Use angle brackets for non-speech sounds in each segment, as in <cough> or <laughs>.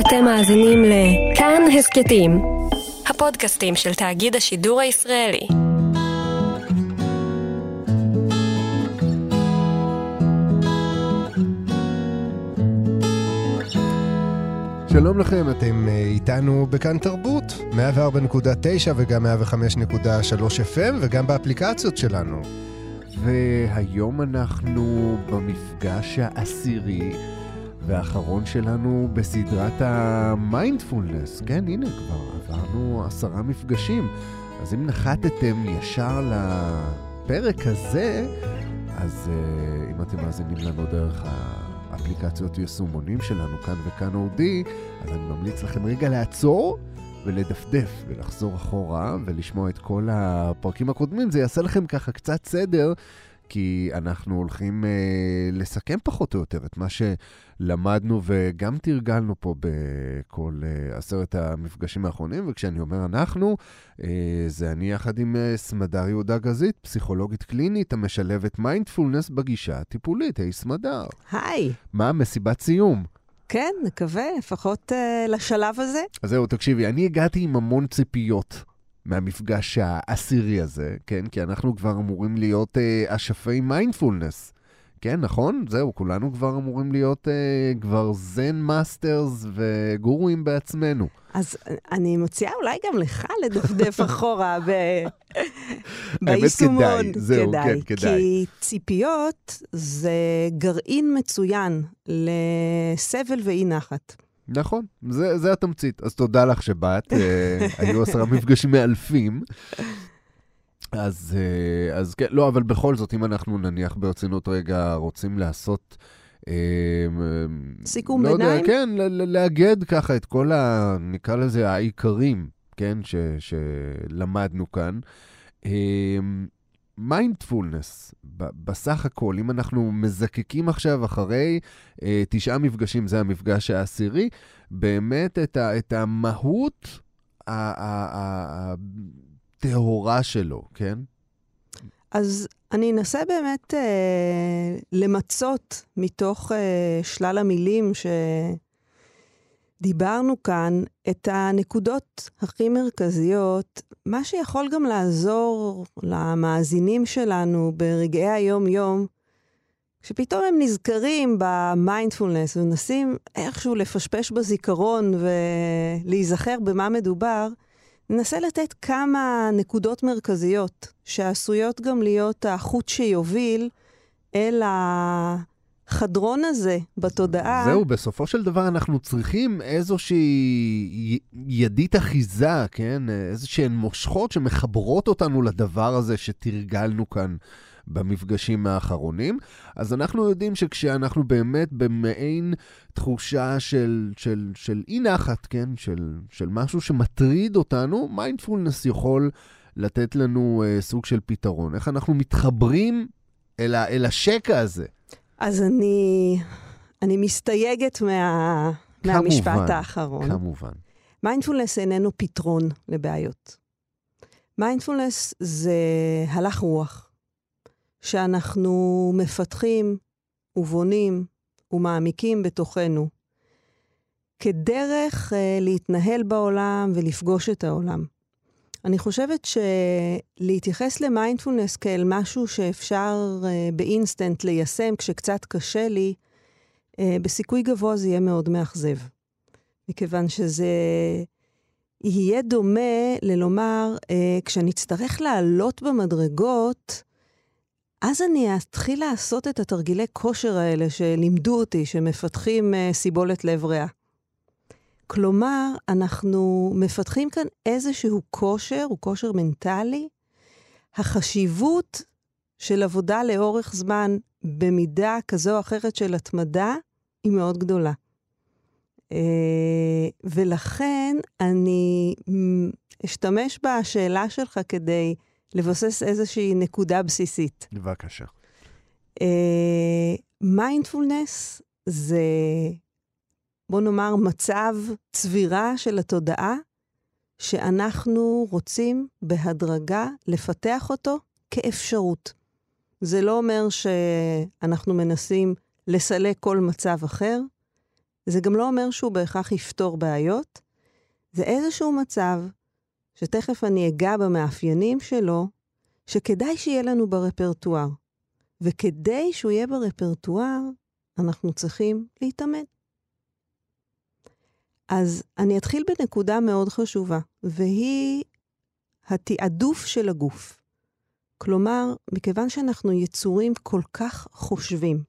אתם מאזינים לכאן הסכתים, הפודקאסטים של תאגיד השידור הישראלי. שלום לכם, אתם אה, איתנו בכאן תרבות, 104.9 וגם 105.3 FM וגם באפליקציות שלנו. והיום אנחנו במפגש העשירי והאחרון שלנו בסדרת המיינדפולנס. כן, הנה, כבר עברנו עשרה מפגשים. אז אם נחתתם ישר לפרק הזה, אז uh, אם אתם מאזינים לנו דרך האפליקציות יישומונים שלנו, כאן וכאן אודי, אז אני ממליץ לכם רגע לעצור ולדפדף ולחזור אחורה ולשמוע את כל הפרקים הקודמים. זה יעשה לכם ככה קצת סדר. כי אנחנו הולכים אה, לסכם פחות או יותר את מה שלמדנו וגם תרגלנו פה בכל אה, עשרת המפגשים האחרונים, וכשאני אומר אנחנו, אה, זה אני יחד עם אה, סמדר יהודה גזית, פסיכולוגית קלינית המשלבת מיינדפולנס בגישה הטיפולית. היי סמדר. היי. מה, מסיבת סיום? כן, נקווה, לפחות uh, לשלב הזה. אז זהו, תקשיבי, אני הגעתי עם המון ציפיות. מהמפגש העשירי הזה, כן? כי אנחנו כבר אמורים להיות אה, אשפי מיינדפולנס. כן, נכון? זהו, כולנו כבר אמורים להיות אה, כבר Zen masters וגורואים בעצמנו. אז אני מציעה אולי גם לך לדפדף <laughs> אחורה ב... ביישומון. האמת כדאי, זהו, כדאי, כן, כדאי. כי ציפיות זה גרעין מצוין לסבל ואי נחת. נכון, זה, זה התמצית. אז תודה לך שבאת, אה, היו עשרה מפגשים מאלפים. אז, אה, אז כן, לא, אבל בכל זאת, אם אנחנו נניח ברצינות רגע רוצים לעשות... אה, סיכום לא ביניים? יודע, כן, לאגד ככה את כל ה... נקרא לזה העיקרים, כן, ש, שלמדנו כאן. מיינדפולנס, בסך הכל, אם אנחנו מזקקים עכשיו אחרי אה, תשעה מפגשים, זה המפגש העשירי, באמת את, ה, את המהות הטהורה שלו, כן? אז אני אנסה באמת אה, למצות מתוך אה, שלל המילים ש... דיברנו כאן את הנקודות הכי מרכזיות, מה שיכול גם לעזור למאזינים שלנו ברגעי היום-יום, שפתאום הם נזכרים במיינדפולנס ומנסים איכשהו לפשפש בזיכרון ולהיזכר במה מדובר, ננסה לתת כמה נקודות מרכזיות שעשויות גם להיות החוט שיוביל אל. החדרון הזה בתודעה... זהו, בסופו של דבר אנחנו צריכים איזושהי ידית אחיזה, כן? איזשהן מושכות שמחברות אותנו לדבר הזה שתרגלנו כאן במפגשים האחרונים. אז אנחנו יודעים שכשאנחנו באמת במעין תחושה של, של, של אי נחת, כן? של, של משהו שמטריד אותנו, מיינדפולנס יכול לתת לנו אה, סוג של פתרון. איך אנחנו מתחברים אל, ה, אל השקע הזה. אז אני, אני מסתייגת מה, כמובן, מהמשפט האחרון. כמובן. מיינדפולנס איננו פתרון לבעיות. מיינדפולנס זה הלך רוח, שאנחנו מפתחים ובונים ומעמיקים בתוכנו, כדרך אה, להתנהל בעולם ולפגוש את העולם. אני חושבת שלהתייחס למיינדפולנס כאל משהו שאפשר אה, ב instant ליישם כשקצת קשה לי, אה, בסיכוי גבוה זה יהיה מאוד מאכזב. מכיוון שזה יהיה דומה ללומר, uh, כשאני אצטרך לעלות במדרגות, אז אני אתחיל לעשות את התרגילי כושר האלה שלימדו אותי, שמפתחים uh, סיבולת לב ריאה. כלומר, אנחנו מפתחים כאן איזשהו כושר, הוא כושר מנטלי. החשיבות של עבודה לאורך זמן במידה כזו או אחרת של התמדה היא מאוד גדולה. אה, ולכן אני אשתמש בשאלה שלך כדי לבסס איזושהי נקודה בסיסית. בבקשה. מיינדפולנס uh, זה בוא נאמר, מצב צבירה של התודעה, שאנחנו רוצים בהדרגה לפתח אותו כאפשרות. זה לא אומר שאנחנו מנסים לסלק כל מצב אחר, זה גם לא אומר שהוא בהכרח יפתור בעיות, זה איזשהו מצב, שתכף אני אגע במאפיינים שלו, שכדאי שיהיה לנו ברפרטואר. וכדי שהוא יהיה ברפרטואר, אנחנו צריכים להתאמן. אז אני אתחיל בנקודה מאוד חשובה, והיא התעדוף של הגוף. כלומר, מכיוון שאנחנו יצורים כל כך חושבים,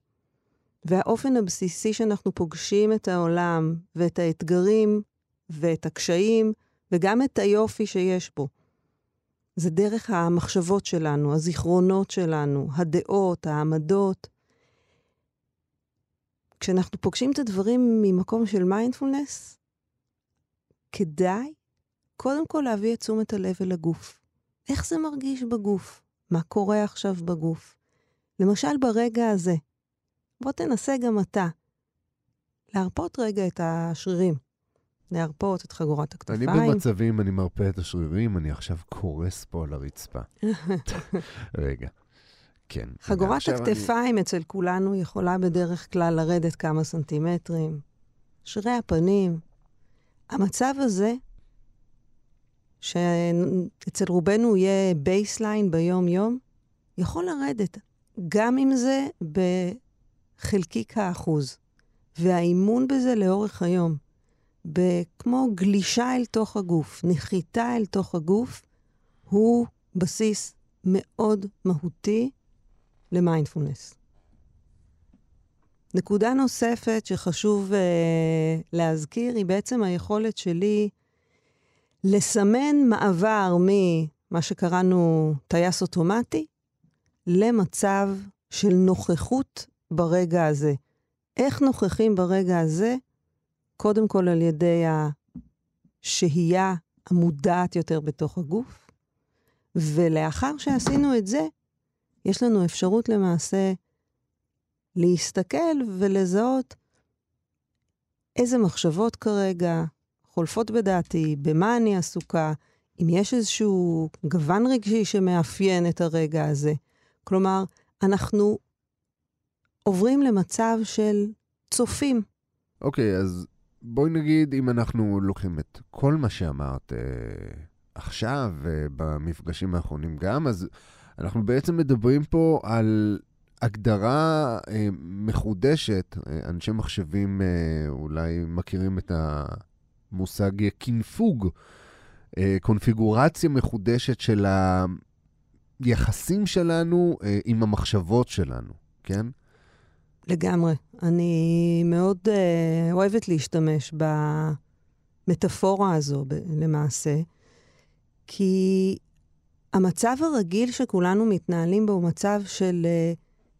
והאופן הבסיסי שאנחנו פוגשים את העולם ואת האתגרים ואת הקשיים וגם את היופי שיש בו, זה דרך המחשבות שלנו, הזיכרונות שלנו, הדעות, העמדות. כשאנחנו פוגשים את הדברים ממקום של מיינדפולנס, כדאי קודם כל להביא את תשומת הלב אל הגוף. איך זה מרגיש בגוף? מה קורה עכשיו בגוף? למשל, ברגע הזה, בוא תנסה גם אתה להרפות רגע את השרירים. להרפות את חגורת הכתפיים. אני במצבים, אני מרפה את השרירים, אני עכשיו קורס פה על הרצפה. <laughs> רגע. כן. חגורת הכתפיים אני... אצל כולנו יכולה בדרך כלל לרדת כמה סנטימטרים. שרירי הפנים. המצב הזה, שאצל רובנו יהיה baseline ביום-יום, יכול לרדת, גם אם זה בחלקיק האחוז. והאימון בזה לאורך היום, כמו גלישה אל תוך הגוף, נחיתה אל תוך הגוף, הוא בסיס מאוד מהותי למיינדפולנס. נקודה נוספת שחשוב uh, להזכיר היא בעצם היכולת שלי לסמן מעבר ממה שקראנו טייס אוטומטי למצב של נוכחות ברגע הזה. איך נוכחים ברגע הזה? קודם כל על ידי השהייה המודעת יותר בתוך הגוף, ולאחר שעשינו את זה, יש לנו אפשרות למעשה להסתכל ולזהות איזה מחשבות כרגע חולפות בדעתי, במה אני עסוקה, אם יש איזשהו גוון רגשי שמאפיין את הרגע הזה. כלומר, אנחנו עוברים למצב של צופים. אוקיי, okay, אז בואי נגיד, אם אנחנו לוקחים את כל מה שאמרת אה, עכשיו, אה, האחרונים גם, אז אנחנו בעצם מדברים פה על הגדרה אה, מחודשת. אה, אנשי מחשבים אה, אולי מכירים את המושג קינפוג, אה, קונפיגורציה מחודשת של היחסים שלנו אה, עם המחשבות שלנו, כן? לגמרי. אני מאוד uh, אוהבת להשתמש במטאפורה הזו, ב- למעשה, כי המצב הרגיל שכולנו מתנהלים בו הוא מצב של uh,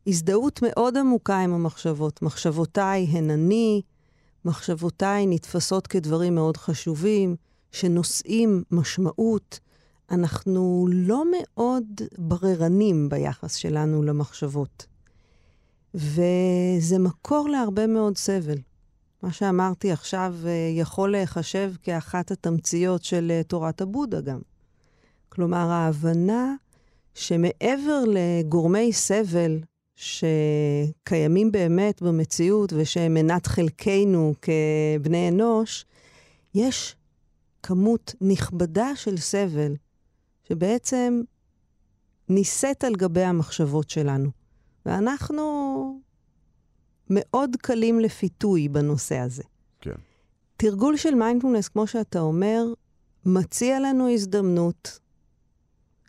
הזדהות מאוד עמוקה עם המחשבות. מחשבותיי הן אני, מחשבותיי נתפסות כדברים מאוד חשובים, שנושאים משמעות. אנחנו לא מאוד בררנים ביחס שלנו למחשבות. וזה מקור להרבה מאוד סבל. מה שאמרתי עכשיו אה, יכול להיחשב כאחת התמציות של אה, תורת הבודה גם. כלומר, ההבנה שמעבר לגורמי סבל שקיימים באמת במציאות ושהם מנת חלקנו כבני אנוש, יש כמות נכבדה של סבל שבעצם נישאת על גבי המחשבות שלנו. ואנחנו מאוד קלים לפיתוי בנושא הזה. כן. תרגול של מיינדפולנס, כמו שאתה אומר, מציע לנו הזדמנות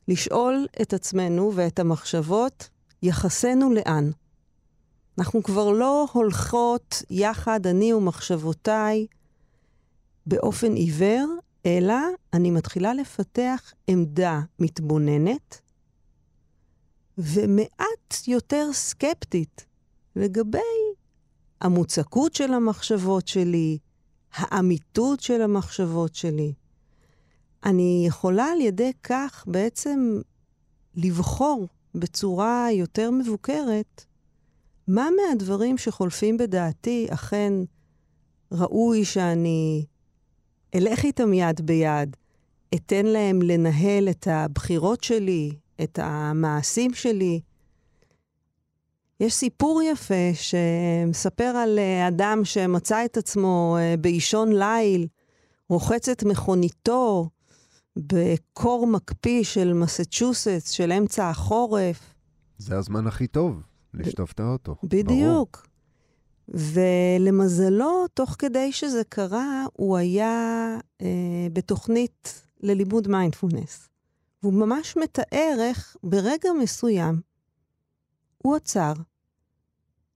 לשאול את עצמנו ואת המחשבות, יחסנו לאן. אנחנו כבר לא הולכות יחד, אני ומחשבותיי, באופן עיוור, אלא אני מתחילה לפתח עמדה מתבוננת, ומעט יותר סקפטית לגבי המוצקות של המחשבות שלי, האמיתות של המחשבות שלי. אני יכולה על ידי כך בעצם לבחור בצורה יותר מבוקרת מה מהדברים שחולפים בדעתי אכן ראוי שאני אלך איתם יד ביד, אתן להם לנהל את הבחירות שלי, את המעשים שלי, יש סיפור יפה שמספר על אה, אדם שמצא את עצמו אה, באישון ליל, רוחץ את מכוניתו בקור מקפיא של מסצ'וסטס, של אמצע החורף. זה הזמן הכי טוב, לשטוף את האוטו. בדיוק. ולמזלו, תוך כדי שזה קרה, הוא היה אה, בתוכנית ללימוד מיינדפולנס. והוא ממש מתאר איך ברגע מסוים הוא עצר,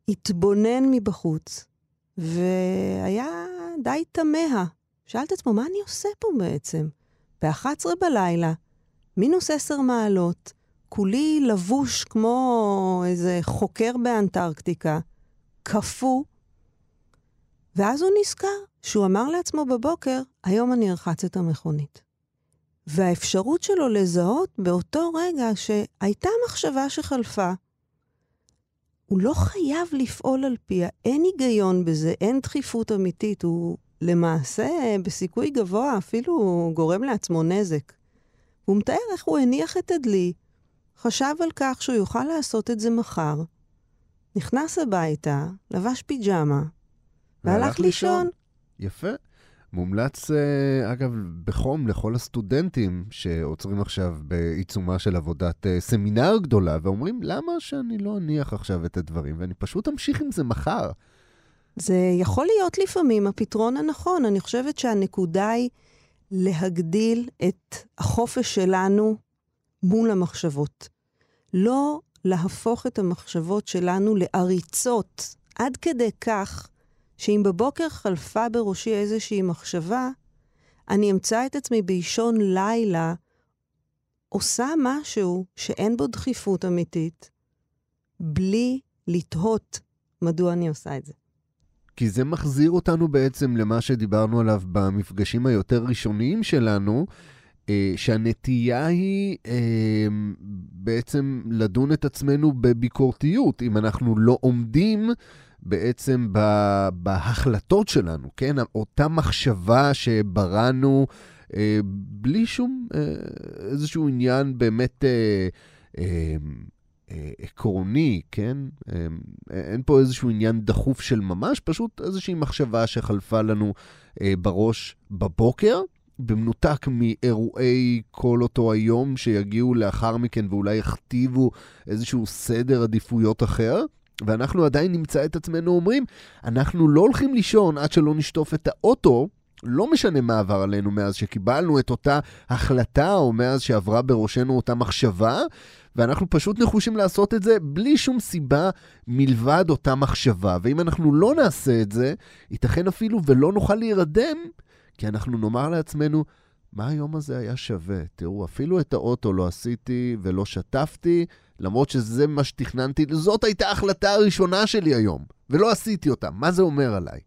התבונן מבחוץ, והיה די תמה. שאל את עצמו, מה אני עושה פה בעצם? ב-11 בלילה, מינוס 10 מעלות, כולי לבוש כמו איזה חוקר באנטרקטיקה, קפוא, ואז הוא נזכר שהוא אמר לעצמו בבוקר, היום אני ארחץ את המכונית. והאפשרות שלו לזהות באותו רגע שהייתה מחשבה שחלפה, הוא לא חייב לפעול על פיה, אין היגיון בזה, אין דחיפות אמיתית, הוא למעשה בסיכוי גבוה אפילו גורם לעצמו נזק. הוא מתאר איך הוא הניח את הדלי, חשב על כך שהוא יוכל לעשות את זה מחר, נכנס הביתה, לבש פיג'מה, והלך לישון. יפה. מומלץ, אה, אגב, בחום לכל הסטודנטים שעוצרים עכשיו בעיצומה של עבודת אה, סמינר גדולה, ואומרים, למה שאני לא אניח עכשיו את הדברים, ואני פשוט אמשיך עם זה מחר. זה יכול להיות לפעמים הפתרון הנכון. אני חושבת שהנקודה היא להגדיל את החופש שלנו מול המחשבות. לא להפוך את המחשבות שלנו לעריצות, עד כדי כך שאם בבוקר חלפה בראשי איזושהי מחשבה, אני אמצא את עצמי באישון לילה, עושה משהו שאין בו דחיפות אמיתית, בלי לתהות מדוע אני עושה את זה. כי זה מחזיר אותנו בעצם למה שדיברנו עליו במפגשים היותר ראשוניים שלנו, אה, שהנטייה היא אה, בעצם לדון את עצמנו בביקורתיות. אם אנחנו לא עומדים בעצם בהחלטות שלנו, כן? אותה מחשבה שבראנו אה, בלי שום איזשהו עניין באמת עקרוני, כן? אין פה איזשהו עניין דחוף של ממש, פשוט איזושהי מחשבה שחלפה לנו בראש בבוקר. במנותק מאירועי כל אותו היום שיגיעו לאחר מכן ואולי יכתיבו איזשהו סדר עדיפויות אחר, ואנחנו עדיין נמצא את עצמנו אומרים, אנחנו לא הולכים לישון עד שלא נשטוף את האוטו, לא משנה מה עבר עלינו מאז שקיבלנו את אותה החלטה, או מאז שעברה בראשנו אותה מחשבה, ואנחנו פשוט נחושים לעשות את זה בלי שום סיבה מלבד אותה מחשבה. ואם אנחנו לא נעשה את זה, ייתכן אפילו ולא נוכל להירדם כי אנחנו נאמר לעצמנו, מה היום הזה היה שווה? תראו, אפילו את האוטו לא עשיתי ולא שטפתי, למרות שזה מה שתכננתי, זאת הייתה ההחלטה הראשונה שלי היום, ולא עשיתי אותה. מה זה אומר עליי?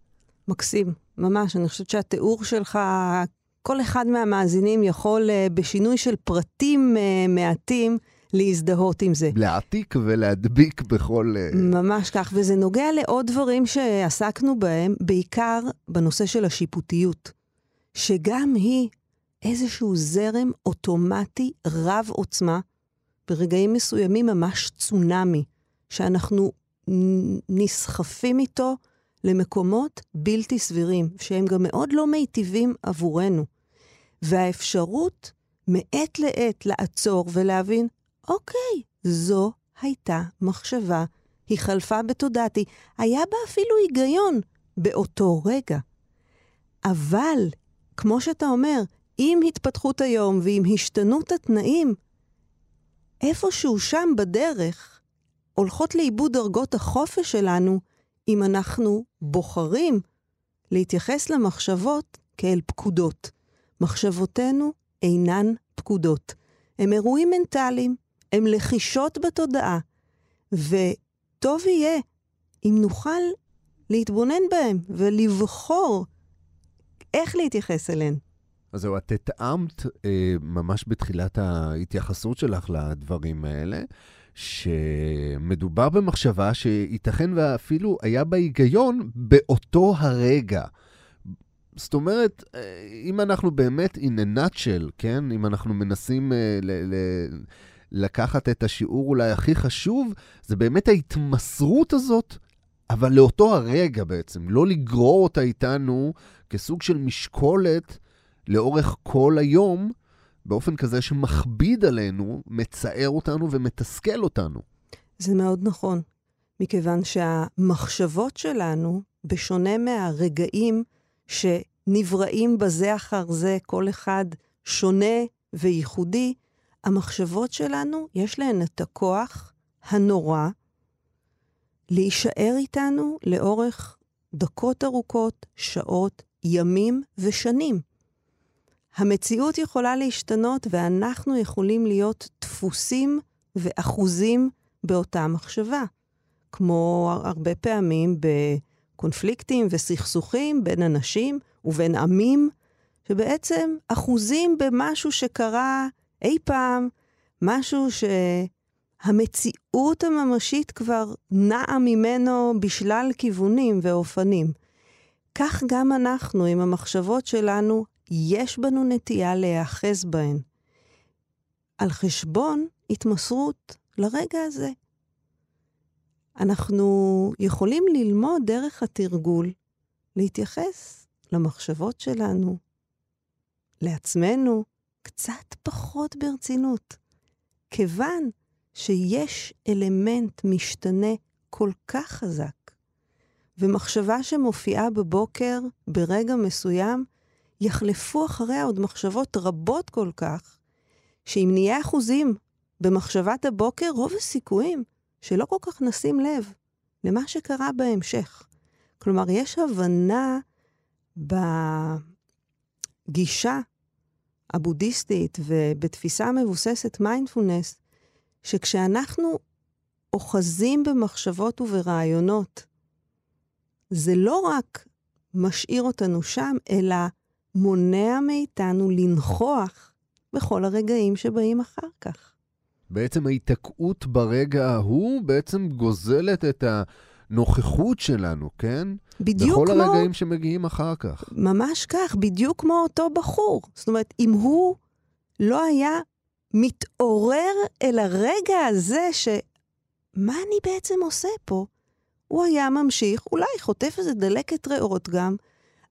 מקסים, ממש. אני חושבת שהתיאור שלך, כל אחד מהמאזינים יכול אה, בשינוי של פרטים אה, מעטים להזדהות עם זה. להעתיק ולהדביק בכל... אה, ממש כך, וזה נוגע לעוד דברים שעסקנו בהם, בעיקר בנושא של השיפוטיות. שגם היא איזשהו זרם אוטומטי רב עוצמה, ברגעים מסוימים ממש צונאמי, שאנחנו נסחפים איתו למקומות בלתי סבירים, שהם גם מאוד לא מיטיבים עבורנו. והאפשרות מעת לעת לעצור ולהבין, אוקיי, זו הייתה מחשבה, היא חלפה בתודעתי, היה בה אפילו היגיון באותו רגע. אבל כמו שאתה אומר, עם התפתחות היום ועם השתנות התנאים, איפשהו שם בדרך הולכות לאיבוד דרגות החופש שלנו אם אנחנו בוחרים להתייחס למחשבות כאל פקודות. מחשבותינו אינן פקודות. הם אירועים מנטליים, הם לחישות בתודעה, וטוב יהיה אם נוכל להתבונן בהם ולבחור איך להתייחס אליהן. אז זהו, את התאמת אה, ממש בתחילת ההתייחסות שלך לדברים האלה, שמדובר במחשבה שייתכן ואפילו היה בה היגיון באותו הרגע. זאת אומרת, אה, אם אנחנו באמת in a nutshell, כן? אם אנחנו מנסים אה, ל- ל- לקחת את השיעור אולי הכי חשוב, זה באמת ההתמסרות הזאת, אבל לאותו הרגע בעצם, לא לגרור אותה איתנו כסוג של משקולת לאורך כל היום, באופן כזה שמכביד עלינו, מצער אותנו ומתסכל אותנו. זה מאוד נכון, מכיוון שהמחשבות שלנו, בשונה מהרגעים שנבראים בזה אחר זה, כל אחד שונה וייחודי, המחשבות שלנו, יש להן את הכוח הנורא להישאר איתנו לאורך דקות ארוכות, שעות, ימים ושנים. המציאות יכולה להשתנות ואנחנו יכולים להיות דפוסים ואחוזים באותה מחשבה. כמו הרבה פעמים בקונפליקטים וסכסוכים בין אנשים ובין עמים, שבעצם אחוזים במשהו שקרה אי פעם, משהו שהמציאות הממשית כבר נעה ממנו בשלל כיוונים ואופנים. כך גם אנחנו, עם המחשבות שלנו, יש בנו נטייה להיאחז בהן. על חשבון התמסרות לרגע הזה. אנחנו יכולים ללמוד דרך התרגול להתייחס למחשבות שלנו, לעצמנו, קצת פחות ברצינות. כיוון שיש אלמנט משתנה כל כך חזק, ומחשבה שמופיעה בבוקר ברגע מסוים, יחלפו אחריה עוד מחשבות רבות כל כך, שאם נהיה אחוזים במחשבת הבוקר, רוב הסיכויים שלא כל כך נשים לב למה שקרה בהמשך. כלומר, יש הבנה בגישה הבודהיסטית ובתפיסה מבוססת מיינדפולנס, שכשאנחנו אוחזים במחשבות וברעיונות, זה לא רק משאיר אותנו שם, אלא מונע מאיתנו לנכוח בכל הרגעים שבאים אחר כך. בעצם ההיתקעות ברגע ההוא בעצם גוזלת את הנוכחות שלנו, כן? בדיוק בכל כמו... בכל הרגעים שמגיעים אחר כך. ממש כך, בדיוק כמו אותו בחור. זאת אומרת, אם הוא לא היה מתעורר אל הרגע הזה ש... מה אני בעצם עושה פה? הוא היה ממשיך, אולי חוטף איזה דלקת ריאות גם,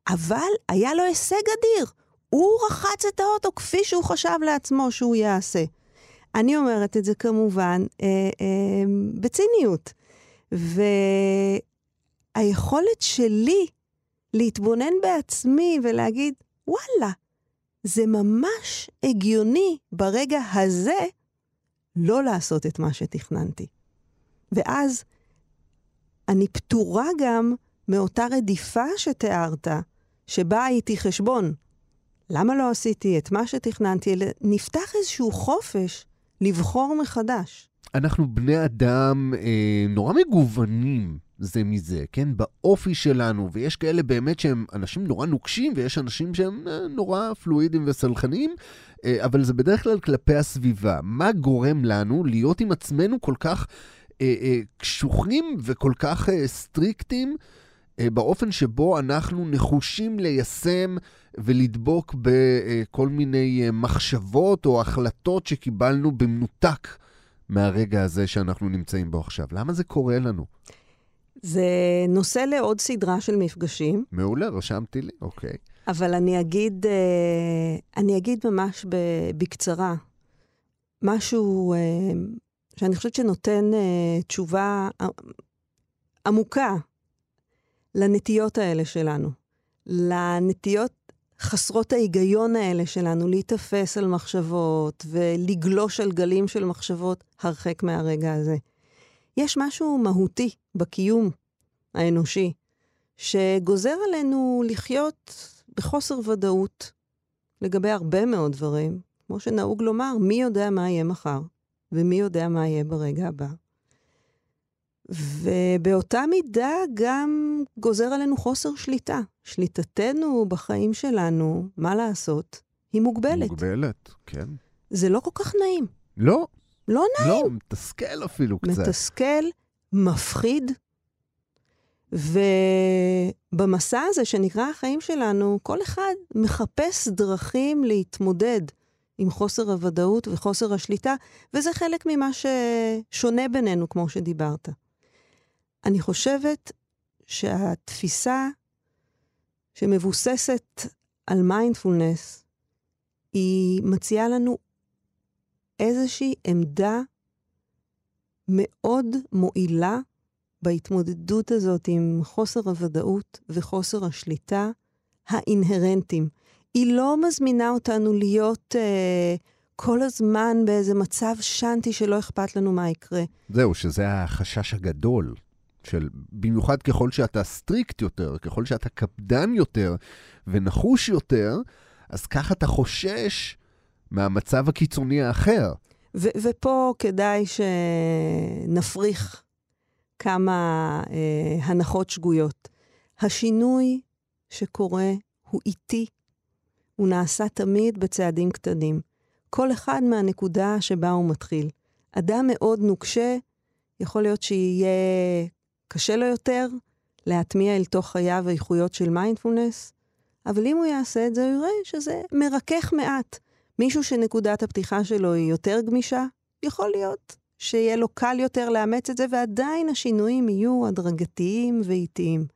אבל היה לו הישג אדיר. הוא רחץ את האוטו כפי שהוא חשב לעצמו שהוא יעשה. אני אומרת את זה כמובן אה, אה, בציניות. והיכולת שלי להתבונן בעצמי ולהגיד, וואלה, זה ממש הגיוני ברגע הזה לא לעשות את מה שתכננתי. ואז אני פטורה גם מאותה רדיפה שתיארת, שבה הייתי חשבון. למה לא עשיתי את מה שתכננתי? נפתח איזשהו חופש לבחור מחדש. אנחנו בני אדם אה, נורא מגוונים זה מזה, כן? באופי שלנו, ויש כאלה באמת שהם אנשים נורא נוקשים, ויש אנשים שהם אה, נורא פלואידים וסלחניים, אה, אבל זה בדרך כלל כלפי הסביבה. מה גורם לנו להיות עם עצמנו כל כך אה, אה, קשוחים וכל כך אה, סטריקטים? אה, באופן שבו אנחנו נחושים ליישם ולדבוק בכל מיני אה, מחשבות או החלטות שקיבלנו במנותק מהרגע הזה שאנחנו נמצאים בו עכשיו. למה זה קורה לנו? זה נושא לעוד סדרה של מפגשים. מעולה, רשמתי לי, אוקיי. אבל אני אגיד, אה, אני אגיד ממש בקצרה, משהו שאני חושבת שנותן תשובה עמוקה לנטיות האלה שלנו, לנטיות חסרות ההיגיון האלה שלנו להיתפס על מחשבות ולגלוש על גלים של מחשבות הרחק מהרגע הזה. יש משהו מהותי בקיום האנושי, שגוזר עלינו לחיות בחוסר ודאות לגבי הרבה מאוד דברים. כמו שנהוג לומר, מי יודע מה יהיה מחר, ומי יודע מה יהיה ברגע הבא. ובאותה מידה גם גוזר עלינו חוסר שליטה. שליטתנו בחיים שלנו, מה לעשות, היא מוגבלת. מוגבלת, כן. זה לא כל כך נעים. לא. לא נעים. לא, מתסכל אפילו קצת. מתסכל, מפחיד. ובמסע הזה שנקרא החיים שלנו, כל אחד מחפש דרכים להתמודד עם חוסר הוודאות וחוסר השליטה, וזה חלק ממה ששונה בינינו, כמו שדיברת. אני חושבת שהתפיסה שמבוססת על מיינדפולנס, היא מציעה לנו איזושהי עמדה מאוד מועילה בהתמודדות הזאת עם חוסר הוודאות וחוסר השליטה האינהרנטיים. היא לא מזמינה אותנו להיות אה, כל הזמן באיזה מצב שאנטי שלא אכפת לנו מה יקרה. זהו, שזה החשש הגדול. של במיוחד ככל שאתה strict יותר, ככל שאתה קפדן יותר ונחוש יותר, אז ככה אתה חושש מהמצב הקיצוני האחר. ו- ופה כדאי שנפריך כמה אה, הנחות שגויות. השינוי שקורה הוא איטי, הוא נעשה תמיד בצעדים קטנים. כל אחד מהנקודה שבה הוא מתחיל. אדם מאוד נוקשה, יכול להיות שיהיה קשה לו יותר להטמיע אל תוך חייו איכויות של מיינדפולנס, אבל אם הוא יעשה את זה, הוא יראה שזה מרכך מעט. מישהו שנקודת הפתיחה שלו היא יותר גמישה, יכול להיות שיהיה לו קל יותר לאמץ את זה, ועדיין השינויים יהיו הדרגתיים ואיטיים.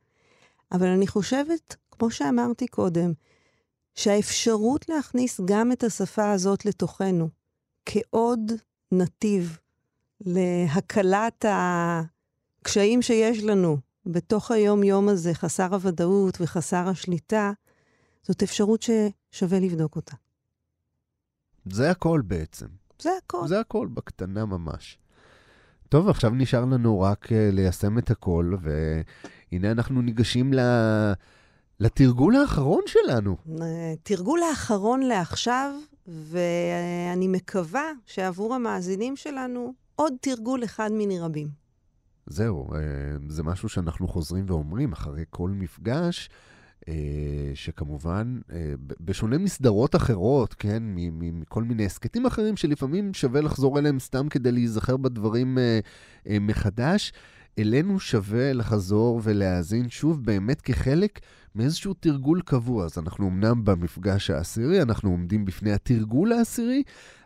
אבל אני חושבת, כמו שאמרתי קודם, שהאפשרות להכניס גם את השפה הזאת לתוכנו, כעוד נתיב להקלת הקשיים שיש לנו בתוך היום-יום הזה, חסר הוודאות וחסר השליטה, זאת אפשרות ששווה לבדוק אותה. זה הכל בעצם. זה הכל. זה הכל, בקטנה ממש. טוב, עכשיו נשאר לנו רק uh, ליישם את הכל, והנה אנחנו ניגשים ל... לתרגול האחרון שלנו. תרגול האחרון לעכשיו, ואני מקווה שעבור המאזינים שלנו, עוד תרגול אחד מיני רבים. זהו, אה, זה משהו שאנחנו חוזרים ואומרים אחרי כל מפגש, אה, שכמובן, אה, בשונה מסדרות אחרות, כן, מכל מיני הסכתים אחרים שלפעמים שווה לחזור אליהם סתם כדי להיזכר בדברים מחדש, אלינו שווה לחזור ולהאזין שוב באמת כחלק מאיזשהו תרגול קבוע. אז אנחנו אמנם במפגש העשירי, אנחנו עומדים בפני התרגול העשירי,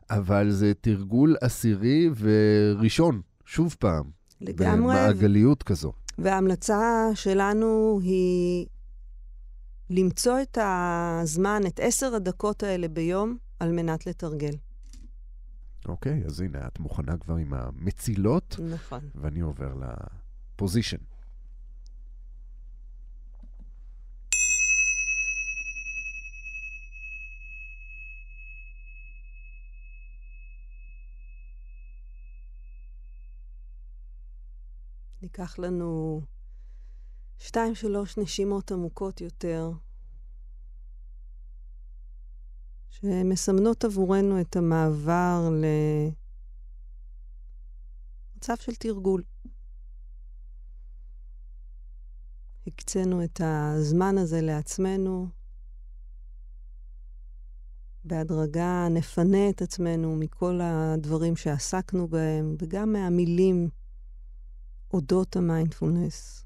אבל זה תרגול עשירי וראשון, שוב פעם. לגמרי. במעגליות כזו. וההמלצה שלנו היא למצוא את הזמן, את עשר הדקות האלה ביום, על מנת לתרגל. אוקיי, אז הנה, את מוכנה כבר עם המצילות. נכון. ואני עובר לפוזיישן. ניקח לנו שתיים, שלוש נשימות עמוקות יותר, שמסמנות עבורנו את המעבר למצב של תרגול. הקצינו את הזמן הזה לעצמנו. בהדרגה נפנה את עצמנו מכל הדברים שעסקנו בהם, וגם מהמילים אודות המיינדפולנס.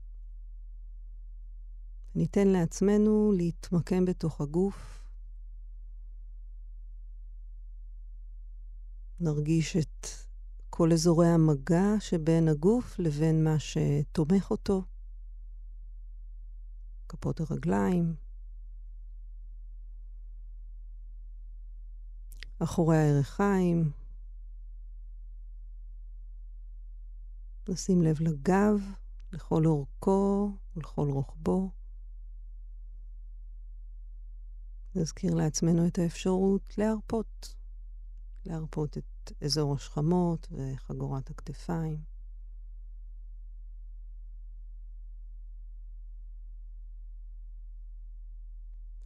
ניתן לעצמנו להתמקם בתוך הגוף. נרגיש את כל אזורי המגע שבין הגוף לבין מה שתומך אותו. כפות הרגליים, אחורי הירכיים, נשים לב לגב, לכל אורכו ולכל רוחבו. נזכיר לעצמנו את האפשרות להרפות, להרפות את אזור השכמות וחגורת הכתפיים.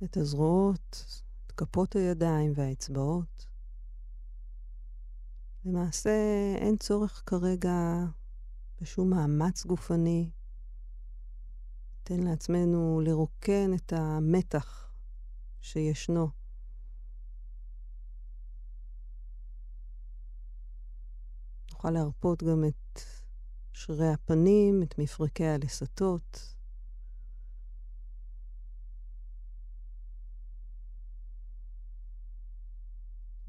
את הזרועות, את כפות הידיים והאצבעות. למעשה אין צורך כרגע בשום מאמץ גופני. ניתן לעצמנו לרוקן את המתח שישנו. נוכל להרפות גם את שרירי הפנים, את מפרקי הלסתות.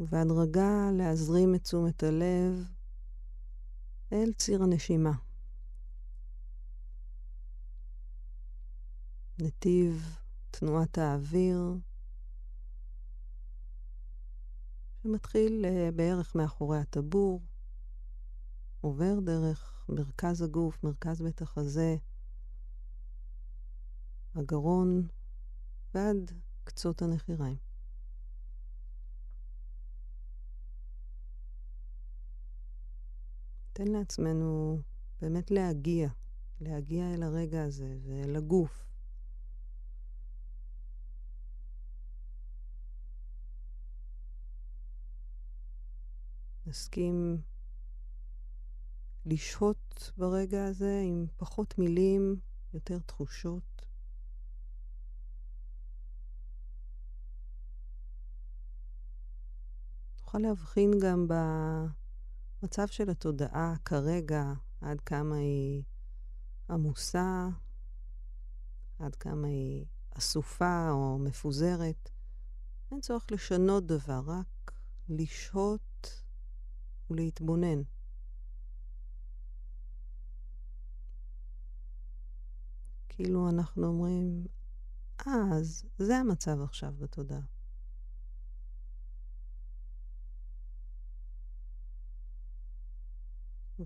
ובהדרגה להזרים את תשומת הלב אל ציר הנשימה. נתיב תנועת האוויר, שמתחיל uh, בערך מאחורי הטבור, עובר דרך מרכז הגוף, מרכז בית החזה, הגרון ועד קצות הנחיריים. תן לעצמנו באמת להגיע, להגיע אל הרגע הזה ואל הגוף. נסכים לשהות ברגע הזה עם פחות מילים, יותר תחושות. נוכל להבחין גם במצב של התודעה כרגע, עד כמה היא עמוסה, עד כמה היא אסופה או מפוזרת. אין צורך לשנות דבר, רק לשהות ולהתבונן. כאילו אנחנו אומרים, אז זה המצב עכשיו בתודעה.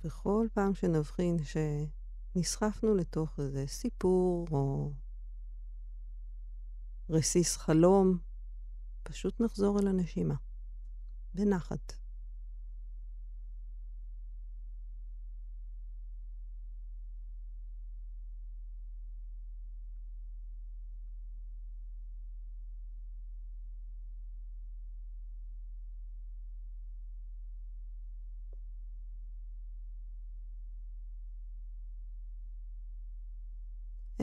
וכל פעם שנבחין שנסחפנו לתוך איזה סיפור או רסיס חלום, פשוט נחזור אל הנשימה, בנחת.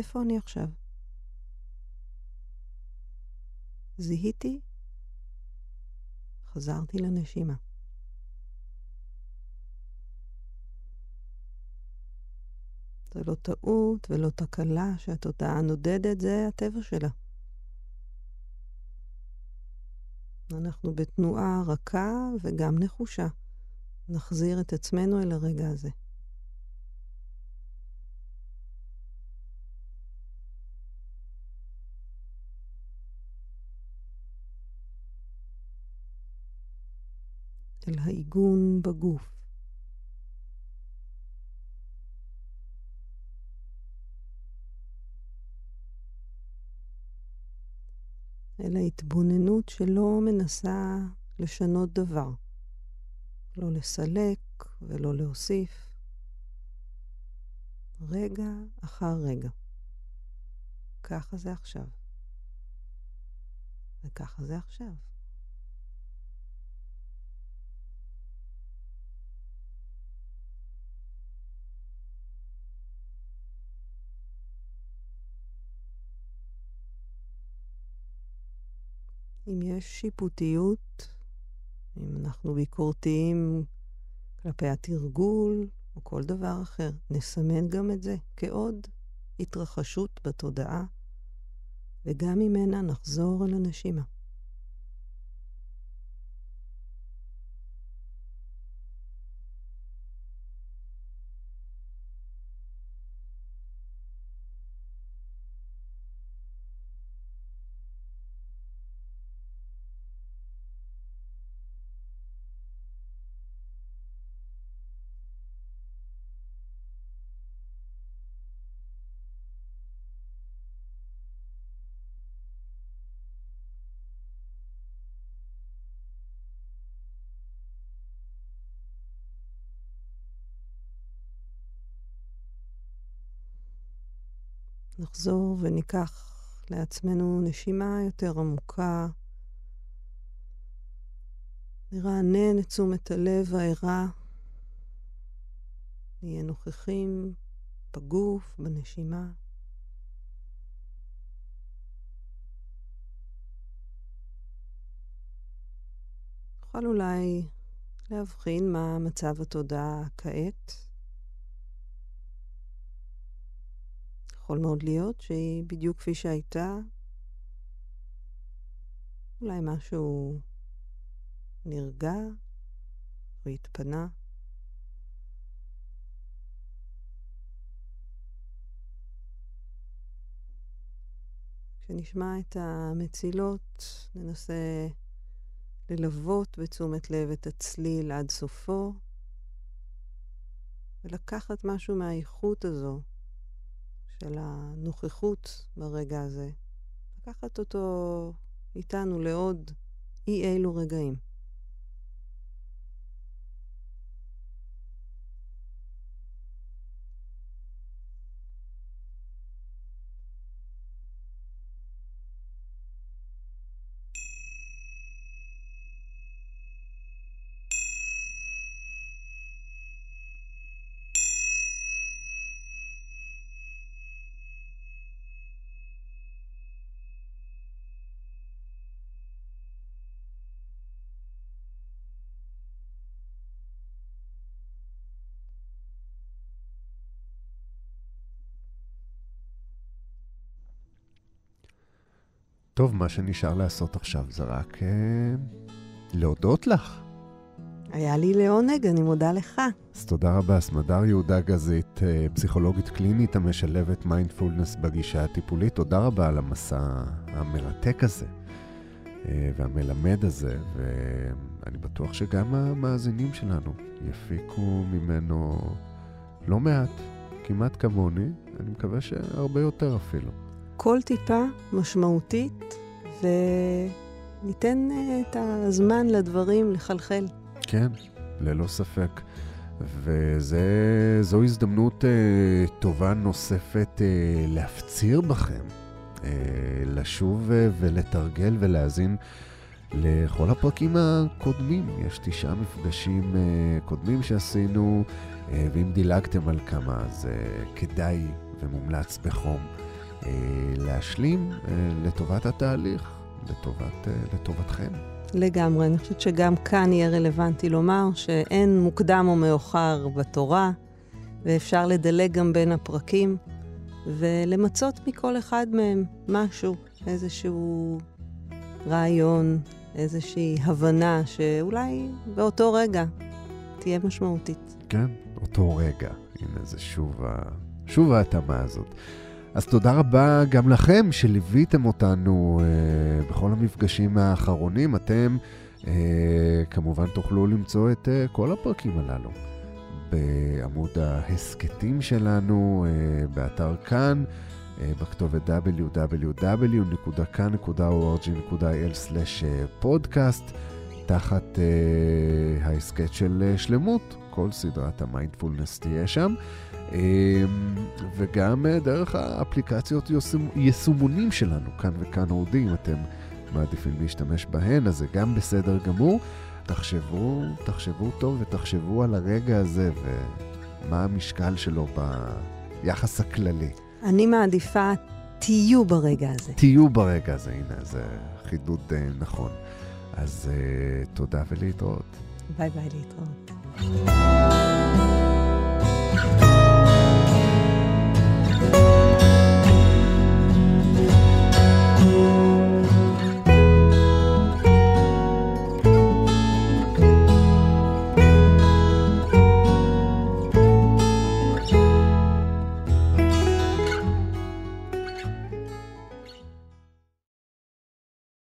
איפה אני עכשיו? זיהיתי, חזרתי לנשימה. זה לא טעות ולא תקלה שהתודעה נודדת, זה הטבע שלה. אנחנו בתנועה רכה וגם נחושה. נחזיר את עצמנו אל הרגע הזה. אל העיגון בגוף. אל ההתבוננות שלא מנסה לשנות דבר, לא לסלק ולא להוסיף, רגע אחר רגע. ככה זה עכשיו. וככה זה עכשיו. אם יש שיפוטיות, אם אנחנו ביקורתיים כלפי התרגול או כל דבר אחר, נסמן גם את זה כעוד התרחשות בתודעה, וגם ממנה נחזור אל הנשימה. נחזור וניקח לעצמנו נשימה יותר עמוקה. נרענן את תשומת הלב הערה. נהיה נוכחים בגוף, בנשימה. נוכל אולי להבחין מה מצב התודעה כעת. יכול מאוד להיות שהיא בדיוק כפי שהייתה. אולי משהו נרגע או התפנה. כשנשמע את המצילות, ננסה ללוות בתשומת לב את הצליל עד סופו, ולקחת משהו מהאיכות הזו, של הנוכחות ברגע הזה, לקחת אותו איתנו לעוד אי אילו רגעים. טוב, מה שנשאר לעשות עכשיו זה רק אה, להודות לך. היה לי לעונג, אני מודה לך. אז תודה רבה, סמדר יהודה גזית, אה, פסיכולוגית קלינית המשלבת מיינדפולנס בגישה הטיפולית. תודה רבה על המסע המרתק הזה אה, והמלמד הזה, ואני בטוח שגם המאזינים שלנו יפיקו ממנו לא מעט, כמעט כמוני, אני מקווה שהרבה יותר אפילו. כל טיפה משמעותית, וניתן אה, את הזמן לדברים לחלחל. כן, ללא ספק. וזו הזדמנות אה, טובה נוספת אה, להפציר בכם, אה, לשוב אה, ולתרגל ולהאזין לכל הפרקים הקודמים. יש תשעה מפגשים אה, קודמים שעשינו, אה, ואם דילגתם על כמה, אז אה, כדאי ומומלץ בחום. אה, להשלים אה, לטובת התהליך, לטובת, אה, לטובתכם. לגמרי. אני חושבת שגם כאן יהיה רלוונטי לומר שאין מוקדם או מאוחר בתורה, ואפשר לדלג גם בין הפרקים, ולמצות מכל אחד מהם משהו, איזשהו רעיון, איזושהי הבנה שאולי באותו רגע תהיה משמעותית. כן, אותו רגע. הנה, זה שוב, ה... שוב ההתאמה הזאת. אז תודה רבה גם לכם שליוויתם אותנו אה, בכל המפגשים האחרונים. אתם אה, כמובן תוכלו למצוא את אה, כל הפרקים הללו בעמוד ההסכתים שלנו, אה, באתר כאן, אה, בכתובת www.kan.org.il/פודקאסט, תחת אה, ההסכת של אה, שלמות. כל סדרת המיינדפולנס תהיה שם. אמ, וגם אה, דרך האפליקציות יישומונים שלנו, כאן וכאן אודי, אם אתם מעדיפים להשתמש בהן, אז זה גם בסדר גמור. תחשבו, תחשבו טוב ותחשבו על הרגע הזה ומה המשקל שלו ביחס הכללי. אני מעדיפה תהיו ברגע הזה. תהיו ברגע הזה, הנה, זה חידוד uh, נכון. אז uh, תודה ולהתראות. ביי ביי להתראות.